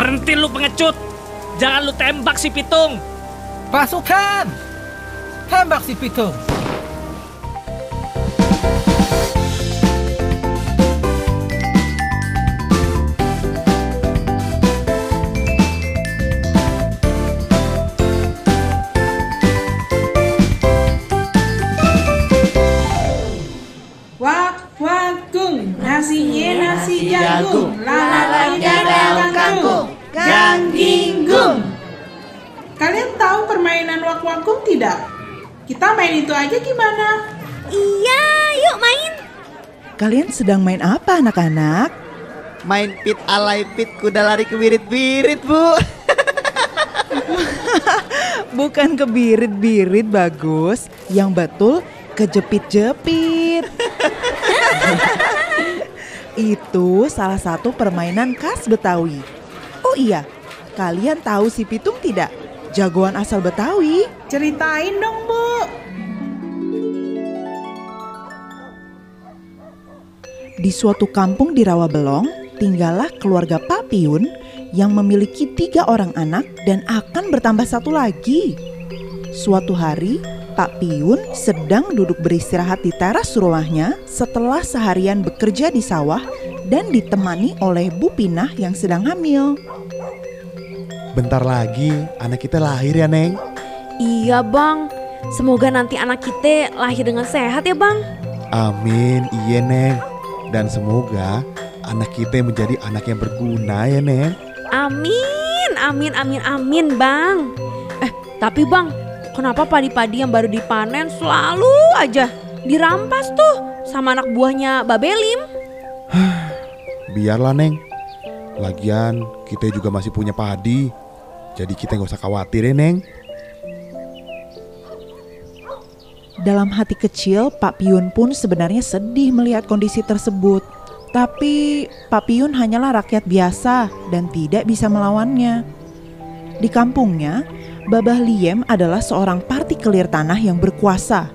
Berhenti lu pengecut. Jangan lu tembak si Pitung. Pasukan! Tembak si Pitung. Nasi jagung, lalatnya daun kangkung, gangginggung. Kalian tahu permainan wak wakung tidak? Kita main itu aja gimana? Iya, yuk main. Kalian sedang main apa anak-anak? Main pit alay pit kuda lari ke birit-birit, Bu. Bukan kebirit-birit bagus, yang betul kejepit-jepit. Itu salah satu permainan khas Betawi. Oh iya, kalian tahu si Pitung tidak? Jagoan asal Betawi. Ceritain dong, Bu. Di suatu kampung di Rawabelong, tinggallah keluarga Pak Piun yang memiliki tiga orang anak dan akan bertambah satu lagi. Suatu hari, Pak Piun sedang duduk beristirahat di teras rumahnya setelah seharian bekerja di sawah dan ditemani oleh Bu Pinah yang sedang hamil. Bentar lagi anak kita lahir ya, Neng. Iya bang, semoga nanti anak kita lahir dengan sehat ya bang. Amin, iya, Neng. Dan semoga anak kita menjadi anak yang berguna ya, Neng. Amin, amin, amin, amin bang. Eh tapi bang, kenapa padi-padi yang baru dipanen selalu aja dirampas tuh sama anak buahnya Babelim? Biarlah, Neng. Lagian kita juga masih punya padi. Jadi kita nggak usah khawatir ya, Neng. Dalam hati kecil, Pak Piun pun sebenarnya sedih melihat kondisi tersebut. Tapi Pak Piun hanyalah rakyat biasa dan tidak bisa melawannya. Di kampungnya, Babah Liem adalah seorang partikelir tanah yang berkuasa.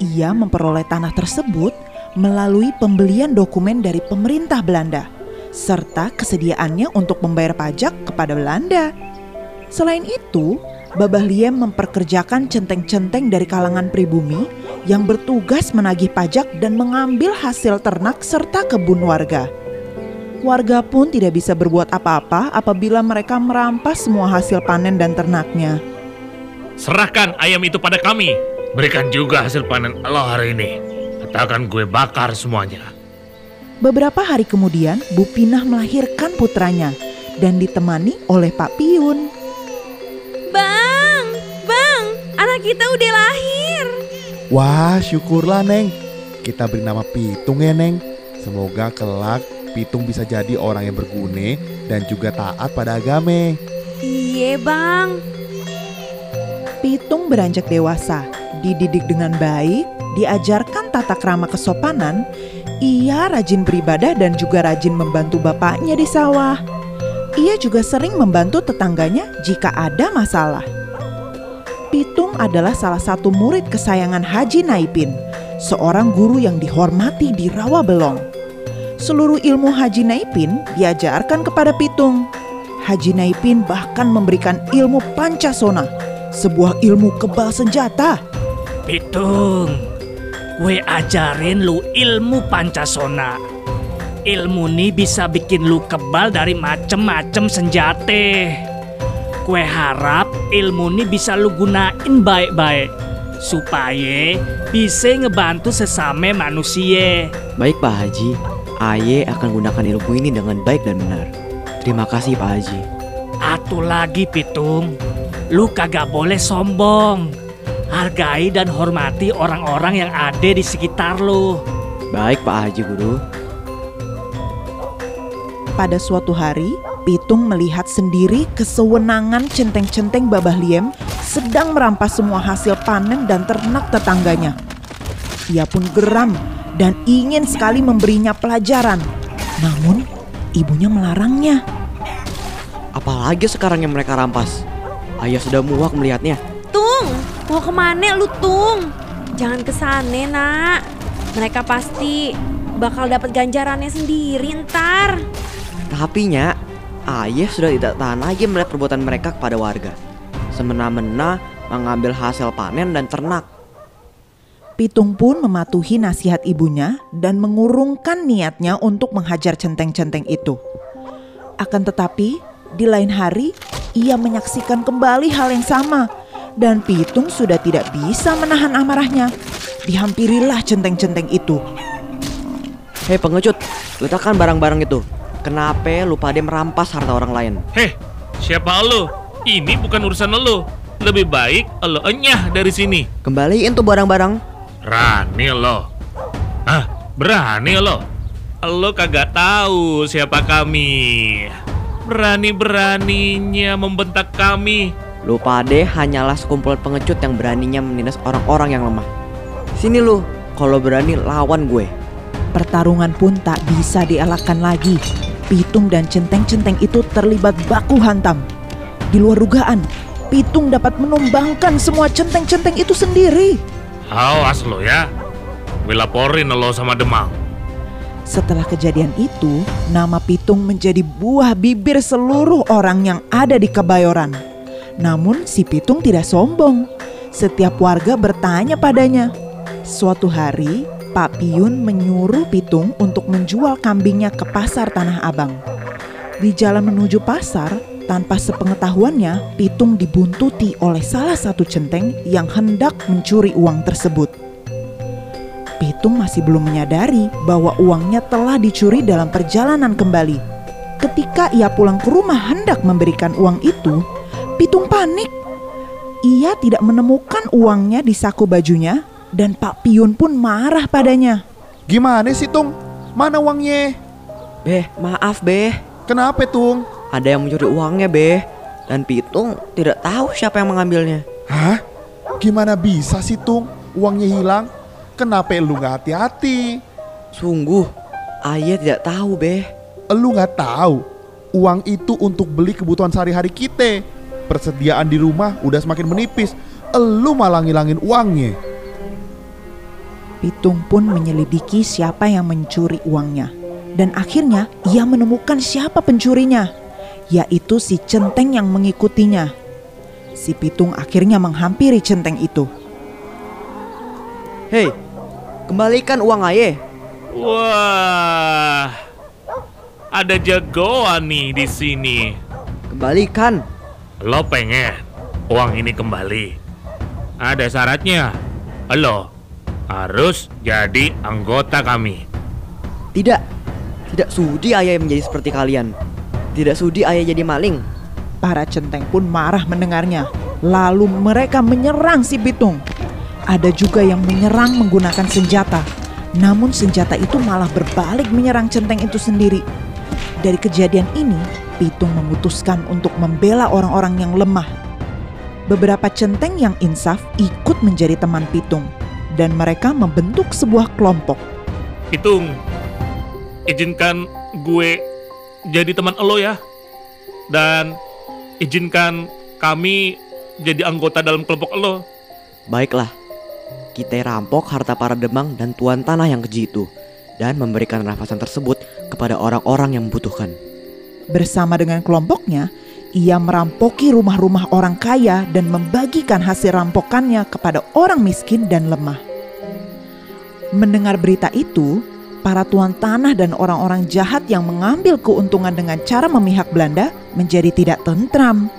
Ia memperoleh tanah tersebut melalui pembelian dokumen dari pemerintah Belanda serta kesediaannya untuk membayar pajak kepada Belanda. Selain itu, Babah Liem memperkerjakan centeng-centeng dari kalangan pribumi yang bertugas menagih pajak dan mengambil hasil ternak serta kebun warga. Warga pun tidak bisa berbuat apa-apa apabila mereka merampas semua hasil panen dan ternaknya. Serahkan ayam itu pada kami. Berikan juga hasil panen lo hari ini. Katakan gue bakar semuanya. Beberapa hari kemudian, Bu Pinah melahirkan putranya dan ditemani oleh Pak Piun. Bang, bang, anak kita udah lahir. Wah, syukurlah, Neng. Kita beri nama Pitung ya, Neng. Semoga kelak Pitung bisa jadi orang yang berguna dan juga taat pada agama. Iya bang, Pitung beranjak dewasa, dididik dengan baik, diajarkan tata krama kesopanan, ia rajin beribadah dan juga rajin membantu bapaknya di sawah. Ia juga sering membantu tetangganya jika ada masalah. Pitung adalah salah satu murid kesayangan Haji Naipin, seorang guru yang dihormati di Rawabelong. Seluruh ilmu Haji Naipin diajarkan kepada Pitung. Haji Naipin bahkan memberikan ilmu Pancasona, sebuah ilmu kebal senjata. Pitung, gue ajarin lu ilmu Pancasona. Ilmu ini bisa bikin lu kebal dari macem-macem senjata. Gue harap ilmu ini bisa lu gunain baik-baik. Supaya bisa ngebantu sesama manusia. Baik Pak Haji, Aye akan gunakan ilmu ini dengan baik dan benar. Terima kasih Pak Haji. Atu lagi Pitung, lu kagak boleh sombong. Hargai dan hormati orang-orang yang ada di sekitar lu. Baik Pak Haji Guru. Pada suatu hari, Pitung melihat sendiri kesewenangan centeng-centeng Babah Liem sedang merampas semua hasil panen dan ternak tetangganya. Ia pun geram dan ingin sekali memberinya pelajaran. Namun, ibunya melarangnya. Apalagi sekarang yang mereka rampas. Ayah sudah muak melihatnya. Mau ke mana lu Tung? Jangan ke sana nak. Mereka pasti bakal dapat ganjarannya sendiri ntar. Tapi Nya, Ayah sudah tidak tahan lagi melihat perbuatan mereka kepada warga. Semena-mena mengambil hasil panen dan ternak. Pitung pun mematuhi nasihat ibunya dan mengurungkan niatnya untuk menghajar centeng-centeng itu. Akan tetapi, di lain hari ia menyaksikan kembali hal yang sama dan Pitung sudah tidak bisa menahan amarahnya. Dihampirilah centeng-centeng itu. Hei pengecut, letakkan barang-barang itu. Kenapa lu pada merampas harta orang lain? Heh, siapa lo? Ini bukan urusan lo. Lebih baik lo enyah dari sini. Kembaliin tuh barang-barang. Berani lo. Ah, berani lo. Lo kagak tahu siapa kami. Berani-beraninya membentak kami. Lu pade hanyalah sekumpulan pengecut yang beraninya menindas orang-orang yang lemah. Sini lu, kalau berani lawan gue. Pertarungan pun tak bisa dielakkan lagi. Pitung dan centeng-centeng itu terlibat baku hantam. Di luar dugaan, Pitung dapat menumbangkan semua centeng-centeng itu sendiri. Awas lo ya. Gue laporin lo sama Demang. Setelah kejadian itu, nama Pitung menjadi buah bibir seluruh orang yang ada di Kebayoran. Namun si Pitung tidak sombong. Setiap warga bertanya padanya. Suatu hari, Pak Piun menyuruh Pitung untuk menjual kambingnya ke pasar Tanah Abang. Di jalan menuju pasar, tanpa sepengetahuannya, Pitung dibuntuti oleh salah satu centeng yang hendak mencuri uang tersebut. Pitung masih belum menyadari bahwa uangnya telah dicuri dalam perjalanan kembali. Ketika ia pulang ke rumah hendak memberikan uang itu, Pitung panik. Ia tidak menemukan uangnya di saku bajunya dan Pak Piun pun marah padanya. Gimana sih Tung? Mana uangnya? Beh, maaf beh. Kenapa Tung? Ada yang mencuri uangnya beh. Dan Pitung tidak tahu siapa yang mengambilnya. Hah? Gimana bisa sih Tung? Uangnya hilang? Kenapa lu nggak hati-hati? Sungguh, ayah tidak tahu beh. Lu nggak tahu? Uang itu untuk beli kebutuhan sehari-hari kita. Persediaan di rumah udah semakin menipis. Lu malah ngilangin uangnya. Pitung pun menyelidiki siapa yang mencuri uangnya. Dan akhirnya ia menemukan siapa pencurinya, yaitu si centeng yang mengikutinya. Si Pitung akhirnya menghampiri centeng itu. Hei, kembalikan uang ayah. Wah, ada jagoan nih di sini. Kembalikan. Lo pengen uang ini kembali? Ada syaratnya. Lo harus jadi anggota kami. Tidak, tidak sudi ayah menjadi seperti kalian. Tidak sudi ayah jadi maling. Para centeng pun marah mendengarnya. Lalu mereka menyerang si Pitung. Ada juga yang menyerang menggunakan senjata. Namun senjata itu malah berbalik menyerang centeng itu sendiri. Dari kejadian ini, Pitung memutuskan untuk membela orang-orang yang lemah. Beberapa centeng yang insaf ikut menjadi teman Pitung dan mereka membentuk sebuah kelompok. Hitung, izinkan gue jadi teman lo ya. Dan izinkan kami jadi anggota dalam kelompok lo. Baiklah, kita rampok harta para demang dan tuan tanah yang keji itu dan memberikan rampasan tersebut kepada orang-orang yang membutuhkan. Bersama dengan kelompoknya, ia merampoki rumah-rumah orang kaya dan membagikan hasil rampokannya kepada orang miskin dan lemah. Mendengar berita itu, para tuan tanah dan orang-orang jahat yang mengambil keuntungan dengan cara memihak Belanda menjadi tidak tentram.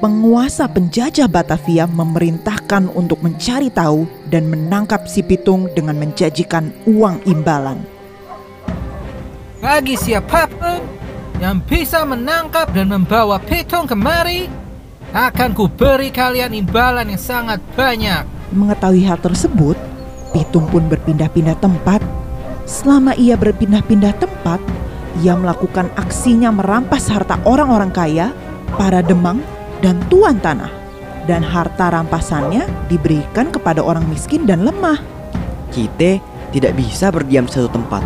Penguasa penjajah Batavia memerintahkan untuk mencari tahu dan menangkap si Pitung dengan menjanjikan uang imbalan. Bagi siapa pun yang bisa menangkap dan membawa Pitung kemari, akan kuberi kalian imbalan yang sangat banyak. Mengetahui hal tersebut, Pitung pun berpindah-pindah tempat. Selama ia berpindah-pindah tempat, ia melakukan aksinya merampas harta orang-orang kaya, para demang, dan tuan tanah. Dan harta rampasannya diberikan kepada orang miskin dan lemah. Kita tidak bisa berdiam di satu tempat.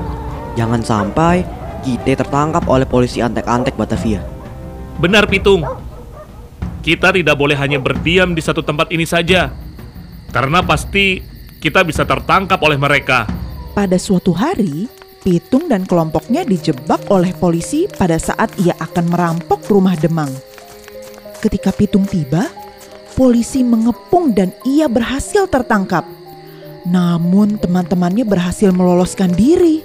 Jangan sampai kita tertangkap oleh polisi antek-antek Batavia. Benar Pitung. Kita tidak boleh hanya berdiam di satu tempat ini saja. Karena pasti kita bisa tertangkap oleh mereka. Pada suatu hari, Pitung dan kelompoknya dijebak oleh polisi pada saat ia akan merampok rumah Demang. Ketika Pitung tiba, polisi mengepung dan ia berhasil tertangkap. Namun teman-temannya berhasil meloloskan diri.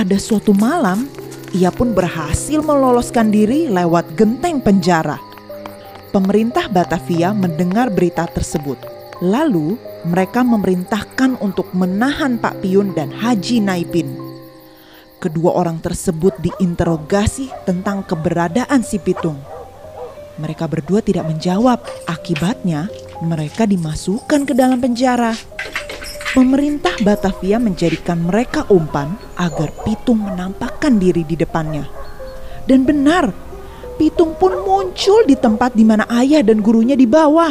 Pada suatu malam, ia pun berhasil meloloskan diri lewat genteng penjara. Pemerintah Batavia mendengar berita tersebut. Lalu mereka memerintahkan untuk menahan Pak Piun dan Haji Naipin. Kedua orang tersebut diinterogasi tentang keberadaan si Pitung. Mereka berdua tidak menjawab, akibatnya mereka dimasukkan ke dalam penjara. Pemerintah Batavia menjadikan mereka umpan agar Pitung menampakkan diri di depannya. Dan benar, Pitung pun muncul di tempat di mana ayah dan gurunya di bawah.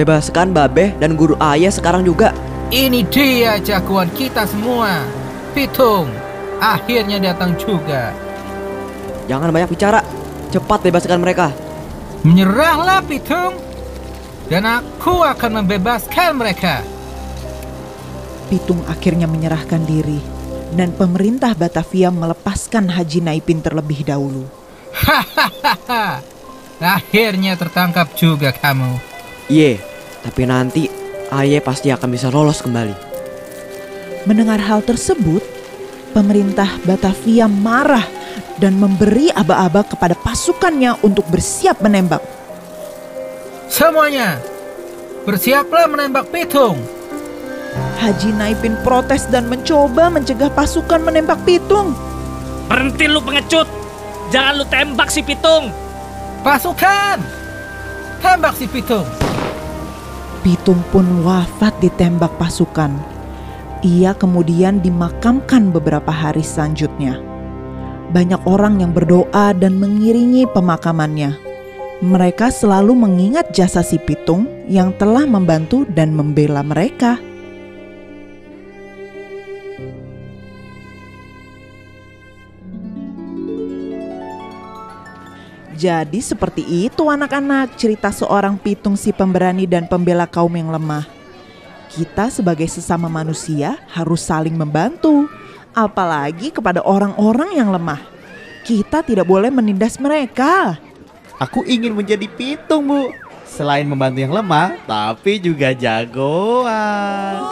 Bebaskan Babe dan guru ayah sekarang juga. Ini dia jagoan kita semua. Pitung, akhirnya datang juga. Jangan banyak bicara. Cepat bebaskan mereka. Menyerahlah Pitung. Dan aku akan membebaskan mereka. Pitung akhirnya menyerahkan diri dan pemerintah Batavia melepaskan Haji Naipin terlebih dahulu. Hahaha. Akhirnya tertangkap juga kamu. Ye, tapi nanti ayah pasti akan bisa lolos kembali. Mendengar hal tersebut, pemerintah Batavia marah dan memberi aba-aba kepada pasukannya untuk bersiap menembak. Semuanya, bersiaplah menembak Pitung. Haji Naipin protes dan mencoba mencegah pasukan menembak Pitung. Berhenti lu pengecut. Jangan lu tembak si Pitung. Pasukan, tembak si Pitung. Pitung pun wafat ditembak pasukan. Ia kemudian dimakamkan beberapa hari selanjutnya. Banyak orang yang berdoa dan mengiringi pemakamannya. Mereka selalu mengingat jasa si Pitung yang telah membantu dan membela mereka. Jadi seperti itu anak-anak cerita seorang pitung si pemberani dan pembela kaum yang lemah. Kita sebagai sesama manusia harus saling membantu, apalagi kepada orang-orang yang lemah. Kita tidak boleh menindas mereka. Aku ingin menjadi pitung, Bu. Selain membantu yang lemah, tapi juga jagoan.